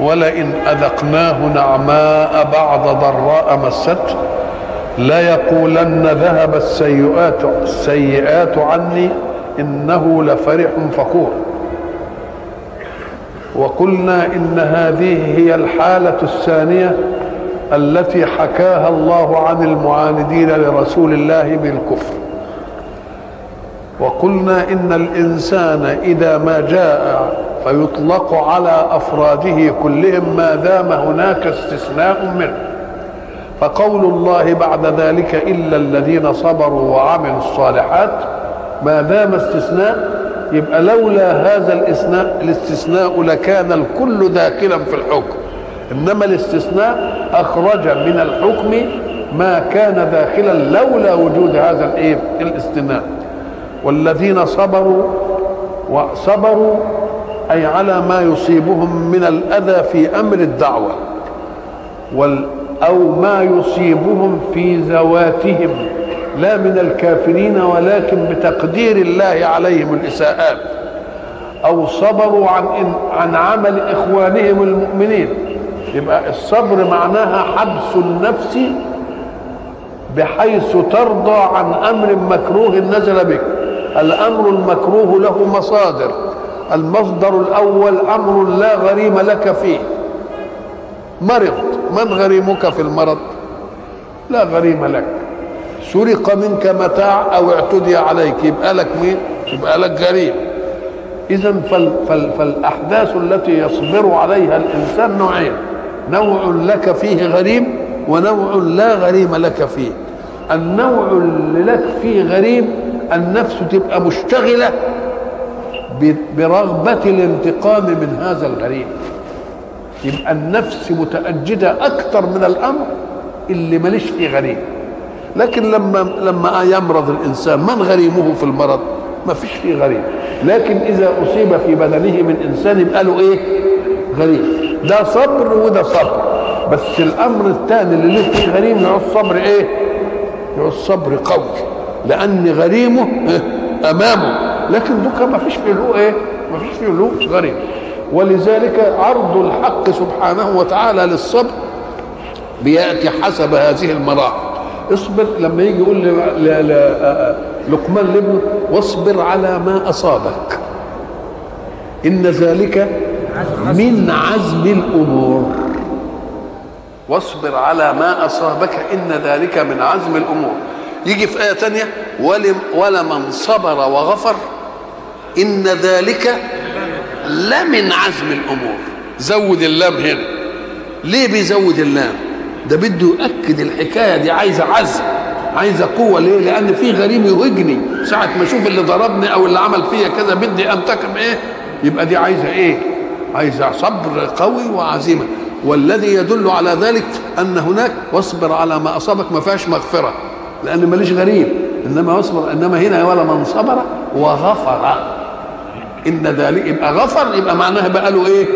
ولئن أذقناه نعماء بعد ضراء مسته ليقولن ذهب السيئات السيئات عني إنه لفرح فخور. وقلنا إن هذه هي الحالة الثانية التي حكاها الله عن المعاندين لرسول الله بالكفر. وقلنا إن الإنسان إذا ما جاء فيطلق على أفراده كلهم ما دام هناك استثناء منه. فقول الله بعد ذلك إلا الذين صبروا وعملوا الصالحات ما دام استثناء يبقى لولا هذا الاستثناء الاستثناء لكان الكل داخلا في الحكم. إنما الاستثناء أخرج من الحكم ما كان داخلا لولا وجود هذا الإيه؟ الاستثناء والذين صبروا وصبروا أي على ما يصيبهم من الأذى في أمر الدعوة أو ما يصيبهم في ذواتهم لا من الكافرين ولكن بتقدير الله عليهم الإساءات. أو صبروا عن عن عمل إخوانهم المؤمنين. يبقى الصبر معناها حبس النفس بحيث ترضى عن أمر مكروه نزل بك. الأمر المكروه له مصادر. المصدر الأول أمر لا غريم لك فيه. مرض من غريمك في المرض؟ لا غريم لك. سرق منك متاع أو اعتدي عليك يبقى لك مين؟ يبقى لك غريم. إذا فال فال فالأحداث التي يصبر عليها الإنسان نوعين. نوع لك فيه غريم ونوع لا غريم لك فيه. النوع اللي لك فيه غريم النفس تبقى مشتغلة برغبة الانتقام من هذا الغريب. يبقى النفس متأجدة أكثر من الأمر اللي ماليش فيه غريب. لكن لما لما يمرض الإنسان من غريمه في المرض؟ ما فيش فيه غريب. لكن إذا أصيب في بدنه من إنسان يبقى له إيه؟ غريب. ده صبر وده صبر. بس الأمر الثاني اللي له فيه غريم يعوز صبر إيه؟ يعوز صبر قوي. لأن غريمه أمامه. لكن دوكا ما فيش فيه له إيه؟ ما فيش فيه له غريب. ولذلك عرض الحق سبحانه وتعالى للصبر بيأتي حسب هذه المراحل. اصبر لما يجي يقول لقمان لابنه واصبر على ما أصابك. إن ذلك من عزم الأمور. واصبر على ما أصابك إن ذلك من عزم الأمور. يجي في آية تانية ولمن صبر وغفر إن ذلك لمن عزم الأمور. زود اللام هنا. ليه بيزود اللام؟ ده بده يؤكد الحكاية دي عايزة عزم عايزة قوة. ليه؟ لأن في غريم يهجني ساعة ما أشوف اللي ضربني أو اللي عمل فيا كذا بدي أنتقم إيه؟ يبقى دي عايزة إيه؟ عايزة صبر قوي وعزيمة. والذي يدل على ذلك أن هناك واصبر على ما أصابك ما فيهاش مغفرة. لأن ماليش غريب. إنما واصبر إنما هنا ولا من صبر وغفر. إن ذلك يبقى غفر يبقى معناها بقى له إيه؟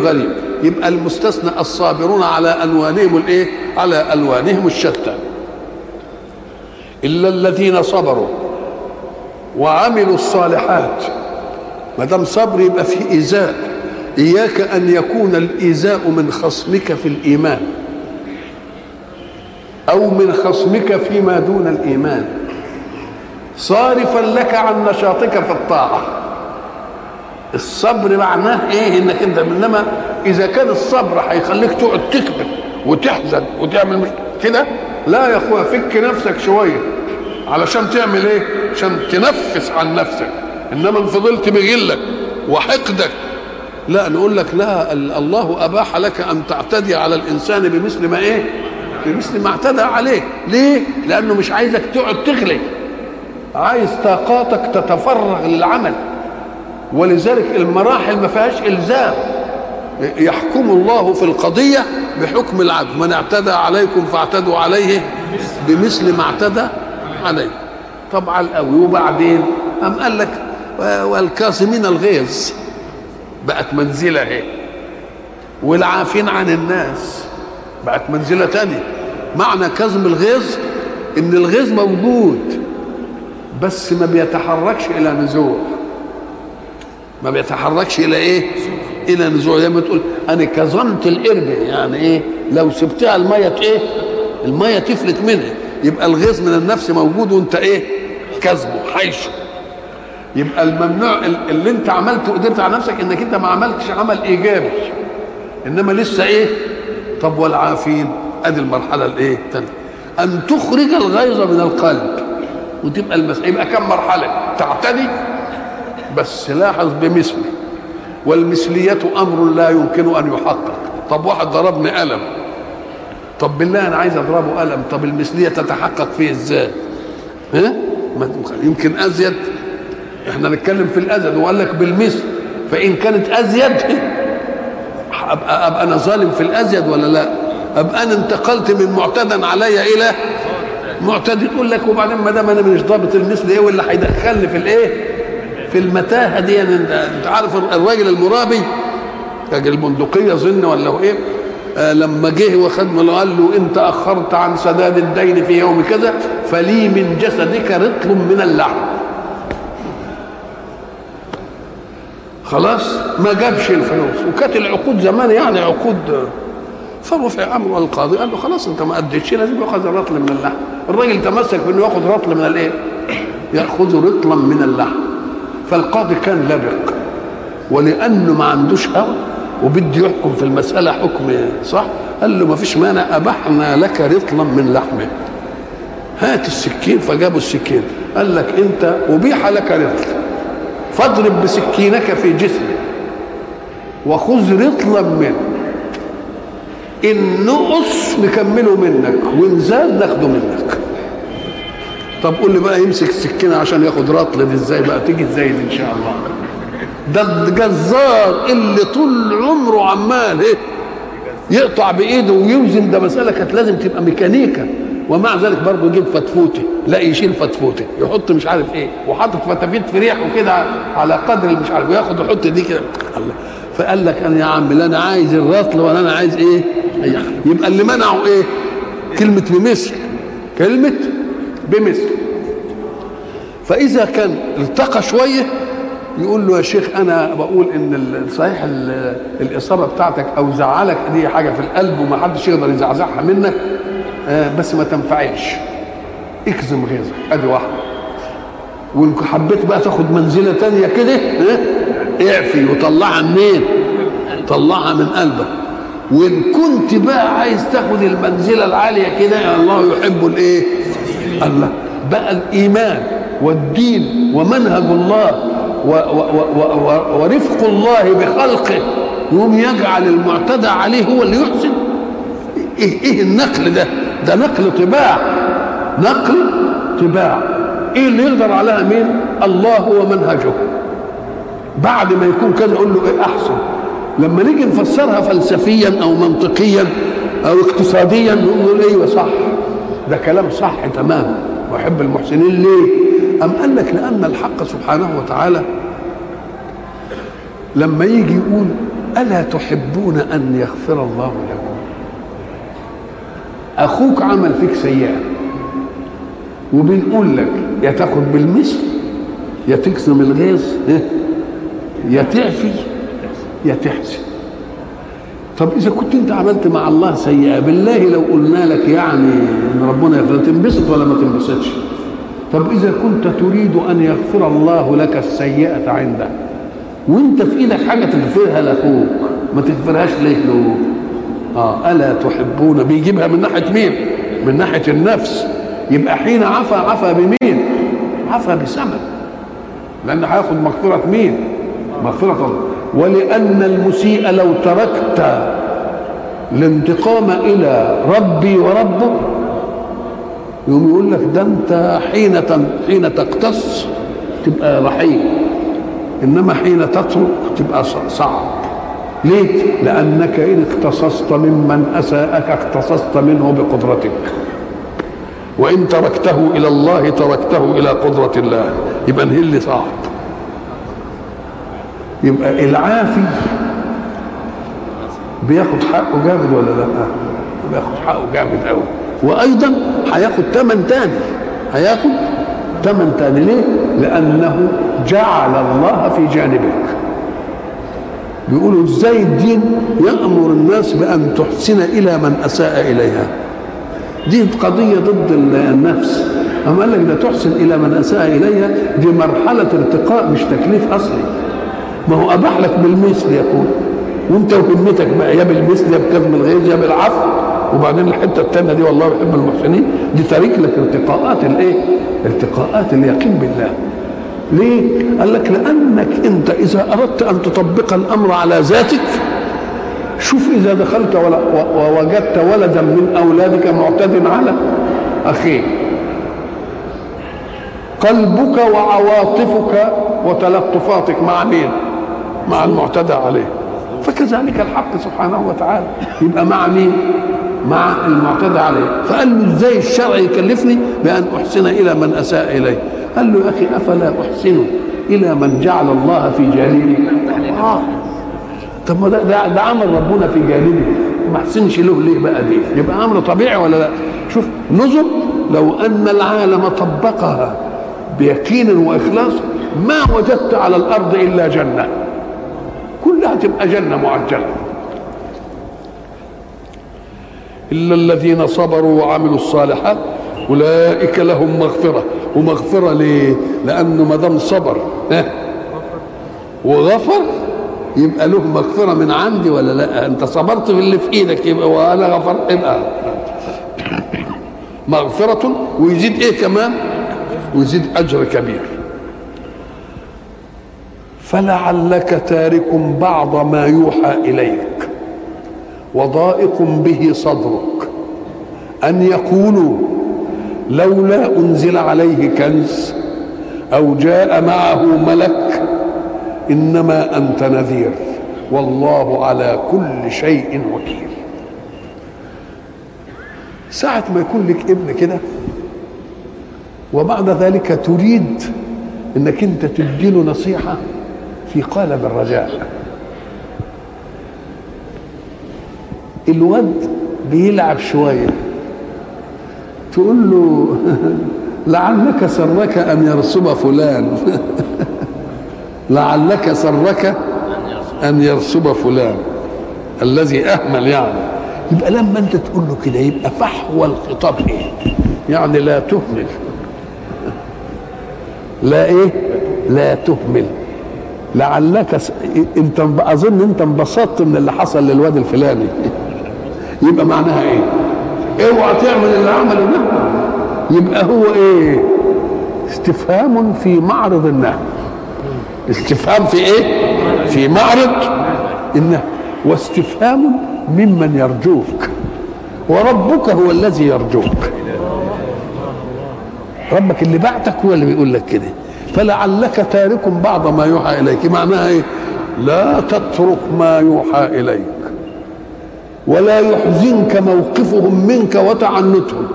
غريب. يبقى المستثنى الصابرون على ألوانهم الإيه؟ على ألوانهم الشتى. إلا الذين صبروا وعملوا الصالحات. ما دام صبر يبقى في إيذاء. إياك أن يكون الإيذاء من خصمك في الإيمان. أو من خصمك فيما دون الإيمان. صارفا لك عن نشاطك في الطاعة. الصبر معناه إيه؟ إنك أنت إنما إذا كان الصبر هيخليك تقعد تكبر وتحزن وتعمل كده؟ لا يا أخويا فك نفسك شوية. علشان تعمل إيه؟ عشان تنفس عن نفسك. إنما إن فضلت بغلك وحقدك لا نقول لك لا الله أباح لك أن تعتدي على الإنسان بمثل ما إيه؟ بمثل ما اعتدى عليه. ليه؟ لأنه مش عايزك تقعد تغلي. عايز طاقاتك تتفرغ للعمل. ولذلك المراحل ما فيهاش إلزام. يحكم الله في القضية بحكم العدل. من اعتدى عليكم فاعتدوا عليه بمثل ما اعتدى عليه. طبعا قوي وبعدين؟ أم قال لك والكاظمين الغيظ. بقت منزلة اهي والعافين عن الناس. بقت منزلة تانية. معنى كظم الغيظ إن الغيظ موجود بس ما بيتحركش إلى نزوع. ما بيتحركش إلى إيه؟ إلى نزوع. زي ما تقول أنا كظمت القربة يعني إيه؟ لو سبتها المية إيه؟ المية تفلت منها. يبقى الغيظ من النفس موجود وأنت إيه؟ كذبه حيشه يبقى الممنوع اللي أنت عملته قدرت على نفسك إنك أنت ما عملتش عمل إيجابي. إنما لسه إيه؟ طب والعافين؟ ادي المرحلة الإيه؟ الثانية. أن تخرج الغيظ من القلب. وتبقى المسألة يبقى كم مرحلة؟ تعتدي. بس لاحظ بمثله والمثلية أمر لا يمكن أن يحقق. طب واحد ضربني قلم. طب بالله أنا عايز أضربه قلم. طب المثلية تتحقق فيه إزاي؟ ها؟ يمكن أزيد. إحنا نتكلم في الأزيد. وقال لك بالمثل. فإن كانت أزيد أبقى, أبقى أنا ظالم في الأزيد ولا لا؟ أبقى أنا انتقلت من معتدى علي إلى معتدي؟ تقول لك وبعدين ما دام أنا مش ضابط المثل إيه واللي هيدخلني في الإيه؟ في المتاهة دي يعني انت عارف الراجل المرابي؟ راجل البندقيه ظن ولا هو إيه؟ آه لما جه وخد قال له انت اخرت عن سداد الدين في يوم كذا فلي من جسدك رطل من اللحم خلاص؟ ما جابش الفلوس. وكانت العقود زمان يعني عقود فرفع امره القاضي قال له خلاص انت ما أديتش لازم يأخذ رطل من اللحم الراجل تمسك بأنه يأخذ رطل من الإيه؟ يأخذ رطلا من اللحم فالقاضي كان لبق ولأنه ما عندوش هوى وبده يحكم في المسألة حكم صح؟ قال له ما فيش مانع أبحنا لك رطلا من لحمة. هات السكين فجابوا السكين. قال لك أنت أبيح لك رطل. فاضرب بسكينك في جسمه وخذ رطلا منه. إن نقص نكمله منك وإن زاد ناخده منك. طب قول لي بقى يمسك السكينة عشان ياخد رطل دي إزاي بقى؟ تيجي إزاي دي إن شاء الله؟ ده الجزار اللي طول عمره عمال إيه؟ يقطع بإيده ويوزن ده مسألة كانت لازم تبقى ميكانيكا. ومع ذلك برضه يجيب فتفوته لا يشيل فتفوته يحط مش عارف إيه وحاطط فتافيت في ريحه كده على قدر مش عارف وياخد يحط دي كده. الله. فقال لك أنا يا عم لا أنا عايز الرطل ولا أنا عايز إيه؟ يبقى اللي منعه إيه؟ كلمة بمثل كلمة بمثل فإذا كان التقى شوية يقول له يا شيخ أنا بقول إن صحيح الإصابة بتاعتك أو زعلك دي حاجة في القلب وما حدش يقدر يزعزعها منك آه بس ما تنفعلش. اكظم غيظك. أدي واحدة. وإن حبيت بقى تاخد منزلة تانية كده آه اعفي وطلعها منين؟ طلعها من قلبك. وإن كنت بقى عايز تاخد المنزلة العالية كده الله يحب الإيه؟ الله. بقى الإيمان والدين ومنهج الله و و و ورفق الله بخلقه يقوم يجعل المعتدى عليه هو اللي يحسن. إيه إيه النقل ده؟ ده نقل طباع. نقل طباع. إيه اللي يقدر عليها مين؟ الله ومنهجه بعد ما يكون كذا يقول له إيه أحسن. لما نيجي نفسرها فلسفيا أو منطقيا أو اقتصاديا نقول أيوه صح. ده كلام صح تمام وأحب المحسنين ليه؟ أم قال لك لأن الحق سبحانه وتعالى لما يجي يقول ألا تحبون أن يغفر الله لكم؟ أخوك عمل فيك سيئة. وبنقول لك يا تاخد بالمثل يا تكسم الغيظ. يا تعفي يا تحسن طب إذا كنت أنت عملت مع الله سيئة بالله لو قلنا لك يعني إن ربنا يغفر تنبسط ولا ما تنبسطش؟ طب إذا كنت تريد أن يغفر الله لك السيئة عنده وأنت في إيدك حاجة تغفرها لأخوك ما تغفرهاش ليه له آه ألا تحبون؟ بيجيبها من ناحية مين؟ من ناحية النفس. يبقى حين عفى عفى بمين؟ عفى بسبب. لأن هياخد مغفرة مين؟ مغفرة. الله ولأن المسيء لو تركت الانتقام إلى ربي وربه يقوم يقول لك ده أنت حين حين تقتص تبقى رحيم إنما حين تترك تبقى صعب. ليه؟ لأنك إن اقتصصت ممن أساءك اقتصصت منه بقدرتك. وإن تركته إلى الله تركته إلى قدرة الله. يبقى نهل صعب. يبقى العافي بياخد حقه جامد ولا لأ؟ بياخد حقه جامد قوي وأيضا هياخد ثمن تاني. هياخد ثمن تاني. ليه؟ لأنه جعل الله في جانبك. بيقولوا إزاي الدين يأمر الناس بأن تحسن إلى من أساء إليها؟ دي قضية ضد النفس. أما قال لك ده تحسن إلى من أساء إليها دي مرحلة ارتقاء مش تكليف أصلي. ما هو أباح لك بالمثل يكون وأنت وهمتك بقى يا بالمثل يا بكظم الغيظ يا بالعفو وبعدين الحتة الثانية دي والله يحب المحسنين دي تارك لك ارتقاءات الإيه؟ ارتقاءات اليقين بالله. ليه؟ قال لك لأنك أنت إذا أردت أن تطبق الأمر على ذاتك شوف إذا دخلت ووجدت ولدا من أولادك معتد على اخيه قلبك وعواطفك وتلطفاتك مع مين؟ مع المعتدى عليه. فكذلك الحق سبحانه وتعالى. يبقى مع مين؟ مع المعتدى عليه. فقال له إزاي الشرع يكلفني بأن أحسن إلى من أساء إليه؟ قال له يا أخي أفلا أحسن إلى من جعل الله في جانبي آه. طب ما ده, ده, ده عمل ربنا في جانبي ما أحسنش له ليه بقى دي؟ يبقى أمر طبيعي ولا لا؟ شوف نظر لو أن العالم طبقها بيقين وإخلاص ما وجدت على الأرض إلا جنة. تبقى جنة معجله إلا الذين صبروا وعملوا الصالحات أولئك لهم مغفرة. ومغفرة ليه؟ لأنه ما دام صبر وغفر يبقى له مغفرة من عندي ولا لا؟ أنت صبرت في اللي في إيدك يبقى وأنا غفرت؟ يبقى. مغفرة ويزيد إيه كمان؟ ويزيد أجر كبير. فلعلك تارك بعض ما يوحى إليك وضائق به صدرك أن يقولوا لولا أنزل عليه كنز أو جاء معه ملك إنما أنت نذير والله على كل شيء وكيل. ساعة ما يكون لك ابن كده وبعد ذلك تريد إنك أنت تديله نصيحة في قالب الرجاء. الواد بيلعب شوية. تقول له لعلك سرك أن يرسم فلان؟ لعلك سرك أن يرسم فلان؟ الذي أهمل يعني. يبقى لما أنت تقول له كده يبقى فحوى الخطاب إيه؟ يعني لا تهمل. لا إيه؟ لا تهمل. لعلك س... انت اظن انت انبسطت من اللي حصل للواد الفلاني. يبقى معناها إيه؟ اوعى تعمل اللي عمله ده. يبقى هو إيه؟ استفهام في معرض النهي. استفهام في إيه؟ في معرض النهي. واستفهام ممن يرجوك. وربك هو الذي يرجوك. ربك اللي بعتك هو اللي بيقول لك كده. فلعلك تارك بعض ما يوحى إليك. معناها إيه؟ لا تترك ما يوحى إليك. ولا يحزنك موقفهم منك وتعنتهم.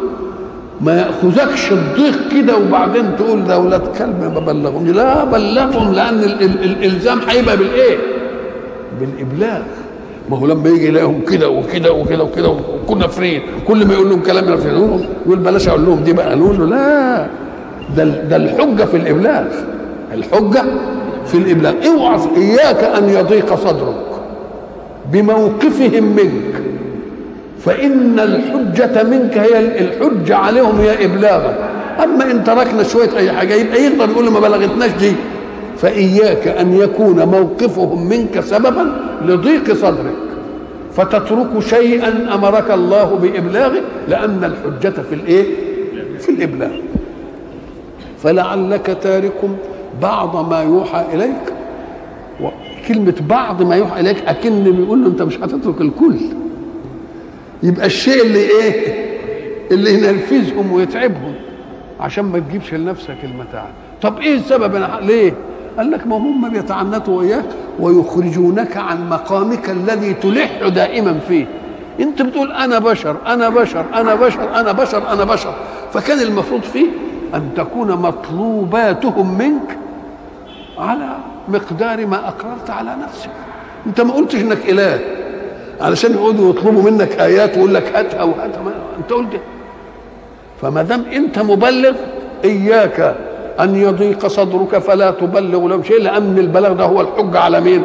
ما يأخذكش الضيق كده وبعدين تقول ده أولاد كلب ما بلغهم لا بلغهم لأن ال ال الإلزام هيبقى بالإيه؟ بالإبلاغ. ما هو لما يجي يلاقيهم كده وكده وكده وكده وكنا فرين كل ما يقول لهم كلام ينفذوه يقول بلاش أقول لهم دي بقى نقول له لا. ده ده الحجة في الابلاغ الحجة في الابلاغ اوعى إياك أن يضيق صدرك بموقفهم منك. فإن الحجة منك هي الحجة عليهم هي ابلاغك أما إن تركنا شوية أي حاجة يبقى يقدر يقول ما بلغتناش دي. فإياك أن يكون موقفهم منك سببا لضيق صدرك. فتترك شيئا أمرك الله بإبلاغه لأن الحجة في الإيه؟ في الابلاغ فلعلك تارك بعض ما يوحى إليك. كلمة بعض ما يوحى إليك أكن بيقول له أنت مش هتترك الكل. يبقى الشيء اللي إيه؟ اللي ينرفزهم ويتعبهم عشان ما تجيبش لنفسك المتاع. طب إيه السبب؟ أنا ليه؟ قال لك ما هم بيتعنتوا وياك ويخرجونك عن مقامك الذي تلح دائما فيه. أنت بتقول أنا بشر أنا بشر أنا بشر أنا بشر أنا بشر. فكان المفروض فيه أن تكون مطلوباتهم منك على مقدار ما أقررت على نفسك. أنت ما قلتش إنك إله. علشان يقعدوا يطلبوا منك آيات ويقول لك هاتها وهاتها أنت قلت. فما دام أنت مبلغ إياك أن يضيق صدرك فلا تبلغ لهم شيء لأن البلاغ ده هو الحجة على مين؟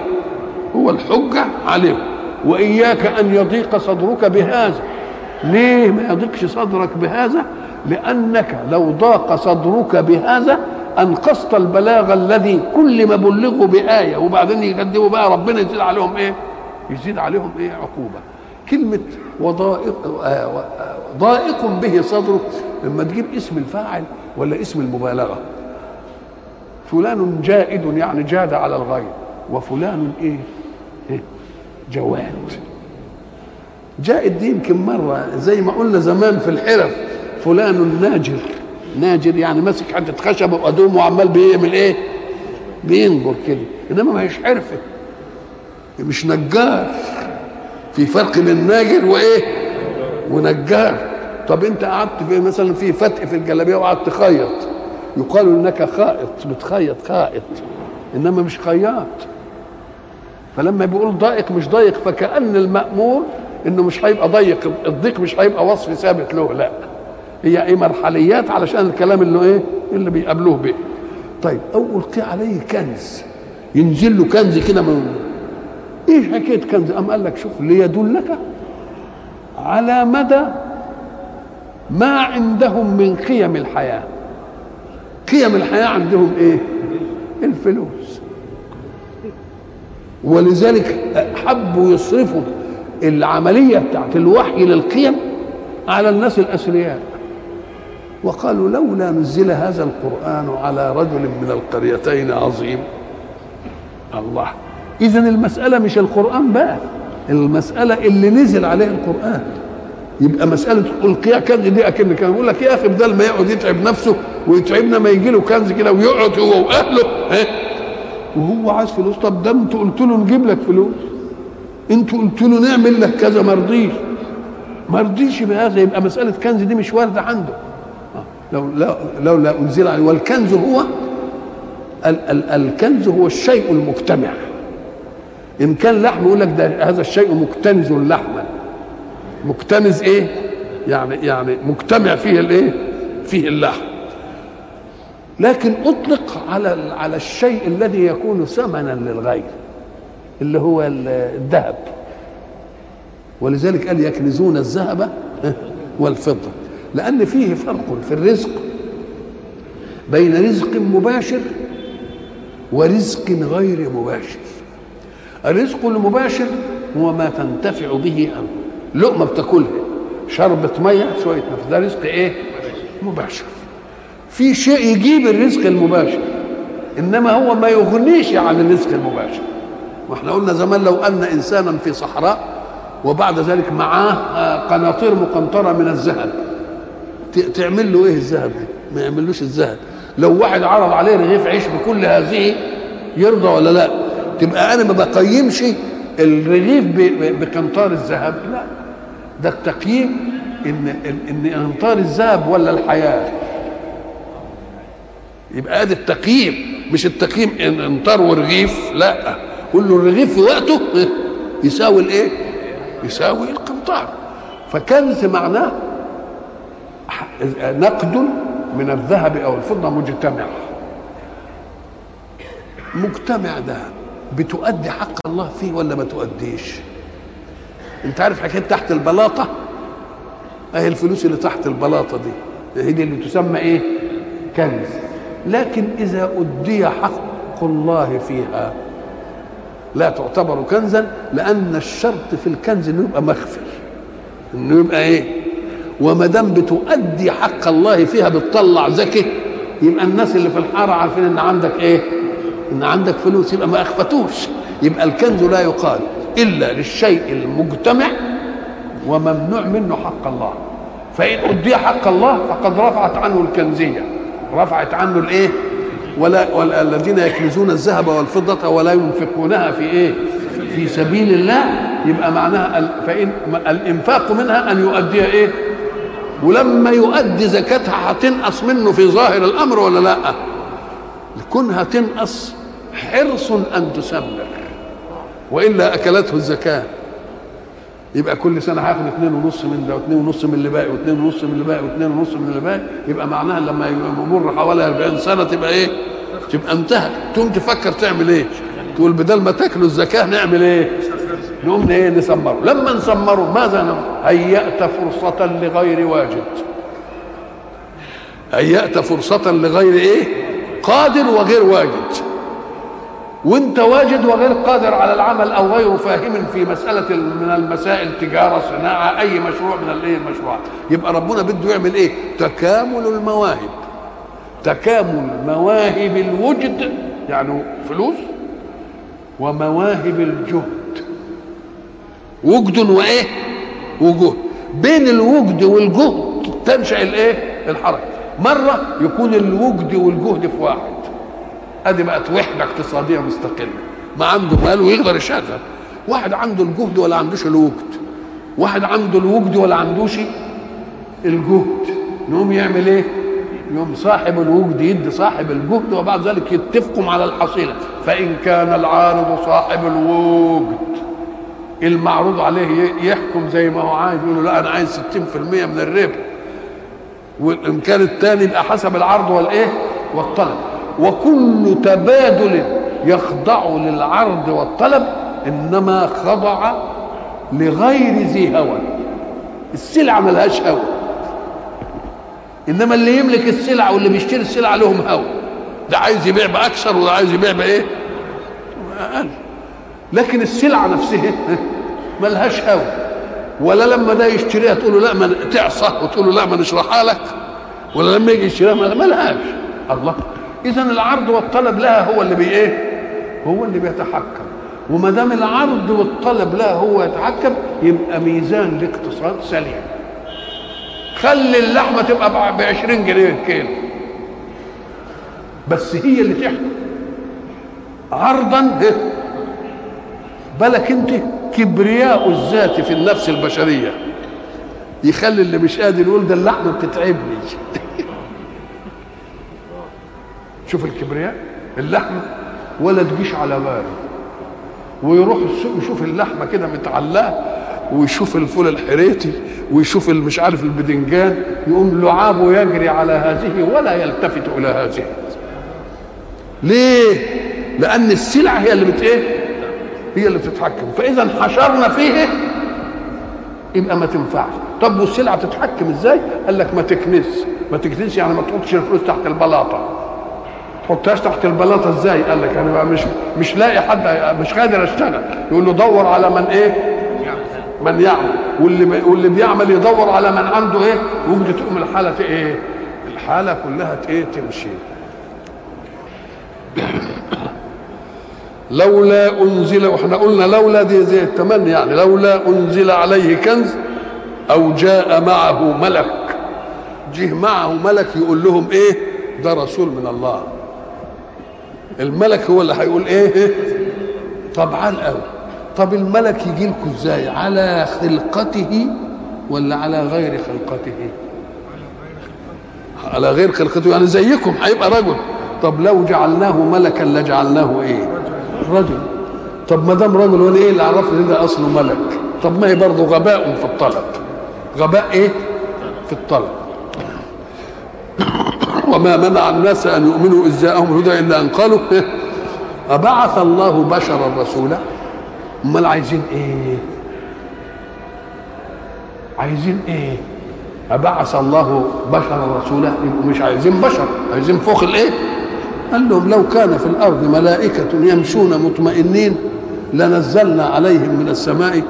هو الحجة عليهم. وإياك أن يضيق صدرك بهذا. ليه ما يضيقش صدرك بهذا؟ لأنك لو ضاق صدرك بهذا أنقصت البلاغ الذي كل ما بلغوا بآية وبعدين يقدموا بقى ربنا يزيد عليهم إيه؟ يزيد عليهم إيه؟ عقوبة. كلمة وضائق آه ضائق به صدرك لما تجيب اسم الفاعل ولا اسم المبالغة فلان جائد يعني جاد على الغير وفلان إيه, إيه؟ جواد جائد دي يمكن مرة زي ما قلنا زمان في الحرف فلان ناجر. ناجر يعني ماسك حتة خشب وقدوم وعمال بيعمل إيه؟ بينجر كده. إنما ما هيش حرفه مش نجار. في فرق بين ناجر وإيه؟ ونجار. طب أنت قعدت في مثلا في فتق في الجلابية وقعدت تخيط. يقال إنك خائط. بتخيط خائط. إنما مش خياط. فلما بيقول ضايق مش ضايق فكأن المأمور إنه مش هيبقى ضيق. الضيق مش هيبقى وصف ثابت له لا. هي إيه مرحليات علشان الكلام اللي إيه اللي بيقابلوه به طيب أو القي عليه كنز. ينزل له كنز كده من إيه حكاية كنز؟ ام قال لك شوف ليدلك على مدى ما عندهم من قيم الحياة. قيم الحياة عندهم إيه؟ الفلوس. ولذلك حبوا يصرفوا العملية بتاعت الوحي للقيم على الناس الاثرياء وقالوا لولا نزل هذا القرآن على رجل من القريتين عظيم. الله. اذا المسألة مش القرآن بقى المسألة اللي نزل عليه القرآن. يبقى مسألة ألقيا كنز دي أكن كان يقول لك يا أخي بدل ما يقعد يتعب نفسه ويتعبنا ما يجي له كنز كده ويقعد هو وأهله ها؟ وهو عايز فلوس. طب ده أنتوا قلتوا له نجيب لك فلوس. أنتوا قلتوا له نعمل لك كذا ما رضيش. ما رضيش بهذا. يبقى مسألة كنز دي مش واردة عنده. لو لو لولا أنزل عليه والكنز هو ال ال الكنز هو الشيء المجتمع. إن كان لحم يقول لك ده هذا الشيء مكتنز لحما. مكتنز إيه؟ يعني يعني مجتمع فيه الإيه؟ فيه اللحم. لكن أطلق على على الشيء الذي يكون ثمنا للغير اللي هو الذهب. ولذلك قال يكنزون الذهب والفضة. لأن فيه فرق في الرزق بين رزق مباشر ورزق غير مباشر. الرزق المباشر هو ما تنتفع به أنت. لقمة بتاكلها شربة مية شوية نفس ده رزق إيه؟ مباشر. في شيء يجيب الرزق المباشر إنما هو ما يغنيش عن الرزق المباشر. وإحنا قلنا زمان لو أن إنسانا في صحراء وبعد ذلك معاه قناطير مقنطرة من الذهب. تعمل له إيه الذهب ما يعملوش الذهب. لو واحد عرض عليه رغيف عيش بكل هذه يرضى ولا لا؟ تبقى أنا ما بقيمش الرغيف بقنطار الذهب. لا. ده التقييم إن إن قنطار الذهب ولا الحياة. يبقى ادي التقييم مش التقييم إن قنطار ورغيف لا. قول له الرغيف في وقته يساوي الإيه؟ يساوي القنطار فكنز معناه نقد من الذهب أو الفضة مجتمع. مجتمع ده بتؤدي حق الله فيه ولا ما تؤديش؟ أنت عارف حكاية تحت البلاطة؟ أهي الفلوس اللي تحت البلاطة دي. هي دي اللي تسمى إيه؟ كنز. لكن إذا أدي حق الله فيها لا تعتبر كنزا لأن الشرط في الكنز إنه يبقى مخفي إنه يبقى إيه؟ وما دام بتؤدي حق الله فيها بتطلع زكي يبقى الناس اللي في الحارة عارفين إن عندك إيه؟ إن عندك فلوس يبقى ما أخفتوش. يبقى الكنز لا يقال إلا للشيء المجتمع وممنوع منه حق الله. فإن أدي حق الله فقد رفعت عنه الكنزية. رفعت عنه الإيه؟ ولا, ولا الذين يكنزون الذهب والفضة ولا ينفقونها في إيه؟ في سبيل الله يبقى معناها فإن الإنفاق منها أن يؤدي إيه؟ ولما يؤدي زكاتها هتنقص منه في ظاهر الأمر ولا لأ كونها تنقص حرص أن تسمر وإلا أكلته الزكاة يبقى كل سنة هاخد اتنين ونص من ده واتنين ونص من اللي باقي واتنين ونص من اللي باقي واتنين ونص من اللي باقي يبقى معناها لما يمر حوالي 40 سنة تبقى إيه؟ تبقى انتهت تقوم تفكر تعمل إيه؟ تقول بدل ما تاكلوا الزكاة نعمل إيه؟ نقوم إيه نسمره لما نسمره ماذا نعمل؟ هيأت فرصة لغير واجد. هيأت فرصة لغير إيه؟ قادر وغير واجد. وانت واجد وغير قادر على العمل أو غير فاهم في مسألة من المسائل تجارة صناعة أي مشروع من الايه المشروعات يبقى ربنا بده يعمل إيه؟ تكامل المواهب. تكامل مواهب الوجد يعني فلوس ومواهب الجهد. وجد وإيه؟ وجهد بين الوجد والجهد تنشأ الإيه؟ الحركة. مرة يكون الوجد والجهد في واحد. أدي بقت وحده اقتصاديه مستقله ما عنده مال ويقدر يشغل. واحد عنده الجهد ولا عندوش الوجد. واحد عنده الوجد ولا عندوش الجهد. نقوم يعمل إيه؟ يوم صاحب الوجد يدي صاحب الجهد وبعد ذلك يتفقوا على الحصيلة. فإن كان العارض صاحب الوجد. المعروض عليه يحكم زي ما هو عايز يقول له لا أنا عايز 60% من الربح. وان كان الثاني يبقى حسب العرض والايه والطلب. وكل تبادل يخضع للعرض والطلب إنما خضع لغير ذي هوى. السلعه ملهاش هوى. إنما اللي يملك السلعه واللي بيشتري السلعه لهم هوى. ده عايز يبيع بأكثر وده عايز يبيع بإيه؟ أقل لكن السلعة نفسها ملهاش هوى ولا لما ده يشتريها تقول له لا ما تعصى وتقول له لا ما نشرحها لك. ولا لما يجي يشتريها ما لهاش الله. إذا العرض والطلب لها هو اللي بي إيه؟ هو اللي بيتحكم. وما دام العرض والطلب لها هو يتحكم يبقى ميزان الاقتصاد سليم. خلي اللحمة تبقى ب 20 جنيه الكيلو بس هي اللي تحكم. عرضا بالك انت كبرياء الذات في النفس البشرية. يخلي اللي مش قادر يقول ده اللحمة بتتعبني. شوف الكبرياء اللحمة ولا تجيش على باله. ويروح السوق يشوف اللحمة كده متعلقة ويشوف الفول الحريتي ويشوف مش عارف البدنجان يقوم لعابه يجري على هذه ولا يلتفت إلى هذه. ليه؟ لأن السلعة هي اللي بت إيه؟ هي اللي بتتحكم. فإذا حشرنا فيه يبقى ما تنفعش. طب والسلعة تتحكم إزاي؟ قال لك ما تكنس. ما تكنس يعني ما تحطش الفلوس تحت البلاطة. تحطهاش تحت البلاطة إزاي؟ قال لك أنا بقى مش مش لاقي حد مش قادر أشتغل. يقول له دور على من إيه؟ من يعمل. واللي واللي بيعمل يدور على من عنده إيه؟ وجد تقوم الحالة إيه؟ الحالة كلها إيه؟ تمشي. لولا أنزل وإحنا قلنا لولا دي زي التمني يعني لولا أنزل عليه كنز أو جاء معه ملك. جه معه ملك يقول لهم إيه؟ ده رسول من الله. الملك هو اللي هيقول إيه؟ طب عال قوي طب الملك يجي لكم إزاي؟ على خلقته ولا على غير خلقته؟ على غير خلقته يعني زيكم هيبقى رجل. طب لو جعلناه ملكا لجعلناه إيه؟ رجل. طب ما دام رجل وأنا إيه اللي عرفني ده اصله ملك؟ طب ما هي برضه غباء في الطلب. غباء إيه؟ في الطلب. وما منع الناس أن يؤمنوا إذ جاءهم الهدى إلا أن قالوا أبعث الله بشرا رسولا. أمال عايزين إيه؟ عايزين إيه؟ أبعث الله بشرا رسولا. يبقوا مش عايزين بشر عايزين فوق الايه؟ قال لهم لو كان في الأرض ملائكة يمشون مطمئنين لنزلنا عليهم من السماء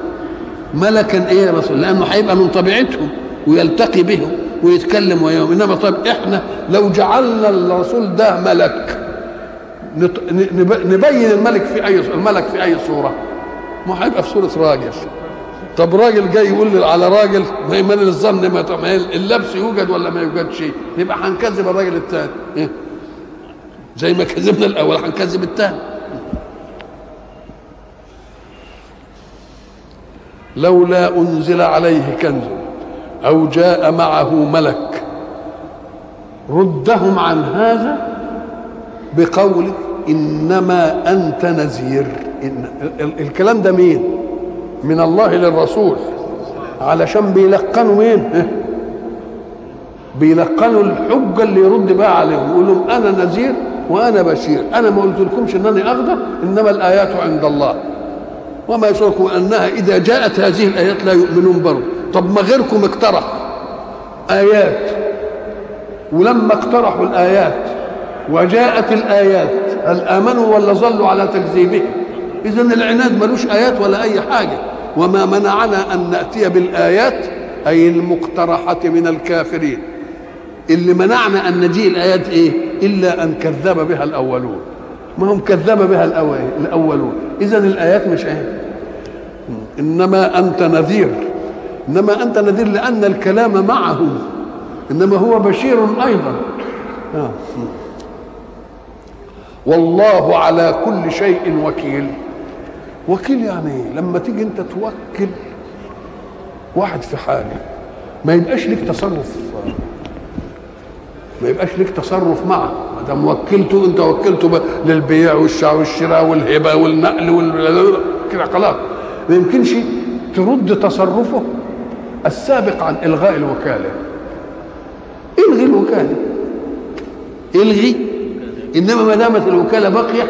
ملكا إيه يا رسول لأنه هيبقى من طبيعتهم ويلتقي بهم ويتكلم وياهم إنما طب إحنا لو جعلنا الرسول ده ملك نبين الملك في أي الملك في أي صورة. ما هيبقى في صورة راجل. طب راجل جاي يقول لي على راجل ما من الظن ما اللبس يوجد ولا ما يوجدش؟ يبقى هنكذب الراجل الثاني إيه؟ زي ما كذبنا الأول هنكذب الثاني لولا أنزل عليه كنز أو جاء معه ملك ردهم عن هذا بقول إنما أنت نذير. إن الكلام ده مين؟ من الله للرسول. علشان بيلقنوا مين؟ بيلقنوا الحجة اللي يرد بقى عليهم. يقول لهم أنا نذير وأنا بشير. أنا ما قلت لكمش انني أقدر إنما الآيات عند الله. وما يشركوا أنها إذا جاءت هذه الآيات لا يؤمنون برضه طب ما غيركم اقترح آيات. ولما اقترحوا الآيات وجاءت الآيات هل آمنوا ولا ظلوا على تكذيبهم؟ اذا العناد ملوش آيات ولا أي حاجة. وما منعنا أن نأتي بالآيات أي المقترحة من الكافرين. اللي منعنا أن نجيء الآيات إيه؟ إلا أن كذب بها الأولون. ما هم كذب بها الأولون. اذا الآيات مش إيه إنما أنت نذير. إنما أنت نذير لأن الكلام معه. إنما هو بشير أيضا. آه. والله على كل شيء وكيل. وكيل يعني لما تيجي أنت توكل واحد في حاله ما يبقاش لك تصرف. ما يبقاش لك تصرف معه. ما دام وكلته انت وكلته للبيع والشراء والهبة والنقل وال كده خلاص. ما يمكنش ترد تصرفه السابق عن إلغاء الوكالة. إلغي الوكالة. إلغي. إنما ما دامت الوكالة باقية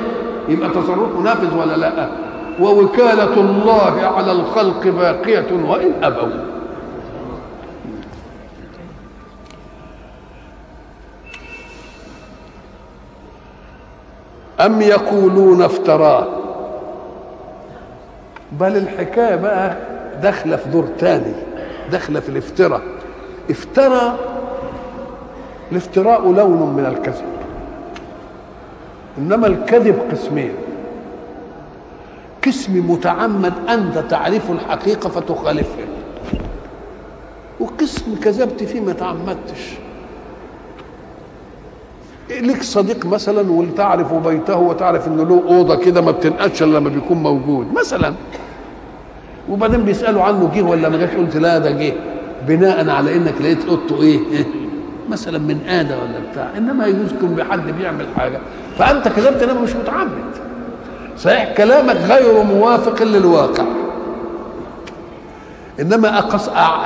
يبقى تصرفه نافذ ولا لا؟ ووكالة الله على الخلق باقية وإن أبوا. أم يقولون افتراه؟ بل الحكاية بقى داخلة في دور تاني داخلة في الافتراء. افترى الافتراء لون من الكذب. إنما الكذب قسمين. قسم متعمد أنت تعرف الحقيقة فتخالفها وقسم كذبت فيه ما تعمدتش. لك صديق مثلا وتعرف بيته وتعرف إنه له أوضة كده ما بتنقش إلا لما بيكون موجود مثلا. وبعدين بيسألوا عنه جه ولا ما جاش قلت لا ده جه بناء على إنك لقيت أوضته إيه, إيه؟ مثلا من آدة ولا بتاع. إنما يجوز يكون بحد بيعمل حاجة. فأنت كذبت انما مش متعمد صحيح كلامك غير موافق للواقع. إنما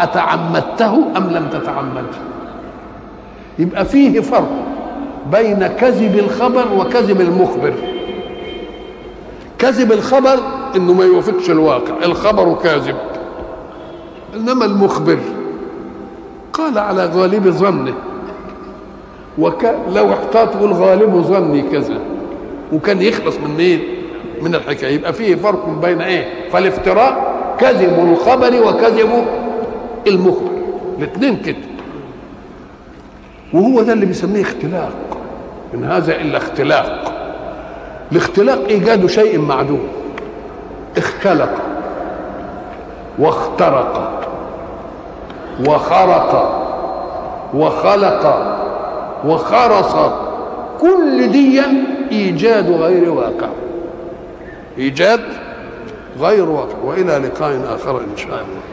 أتعمدته أم لم تتعمده يبقى فيه فرق. بين كذب الخبر وكذب المخبر. كذب الخبر إنه ما يوافقش الواقع الخبر كاذب إنما المخبر. قال على غالب ظنه وك... لو احتاط يقول غالب ظني كذا. وكان يخلص من إيه من الحكاية. يبقى فيه فرق بين إيه؟ فالافتراء كذب الخبر وكذب المخبر. الاثنين كده. وهو ده اللي بيسميه اختلاق. إن هذا إلا اختلاق. الاختلاق إيجاد شيء معدوم. اختلق. واخترق. وخرق. وخلق. وخرص. كل دي إيجاد غير واقع. إيجاد غير واقع. وإلى لقاء آخر إن شاء الله.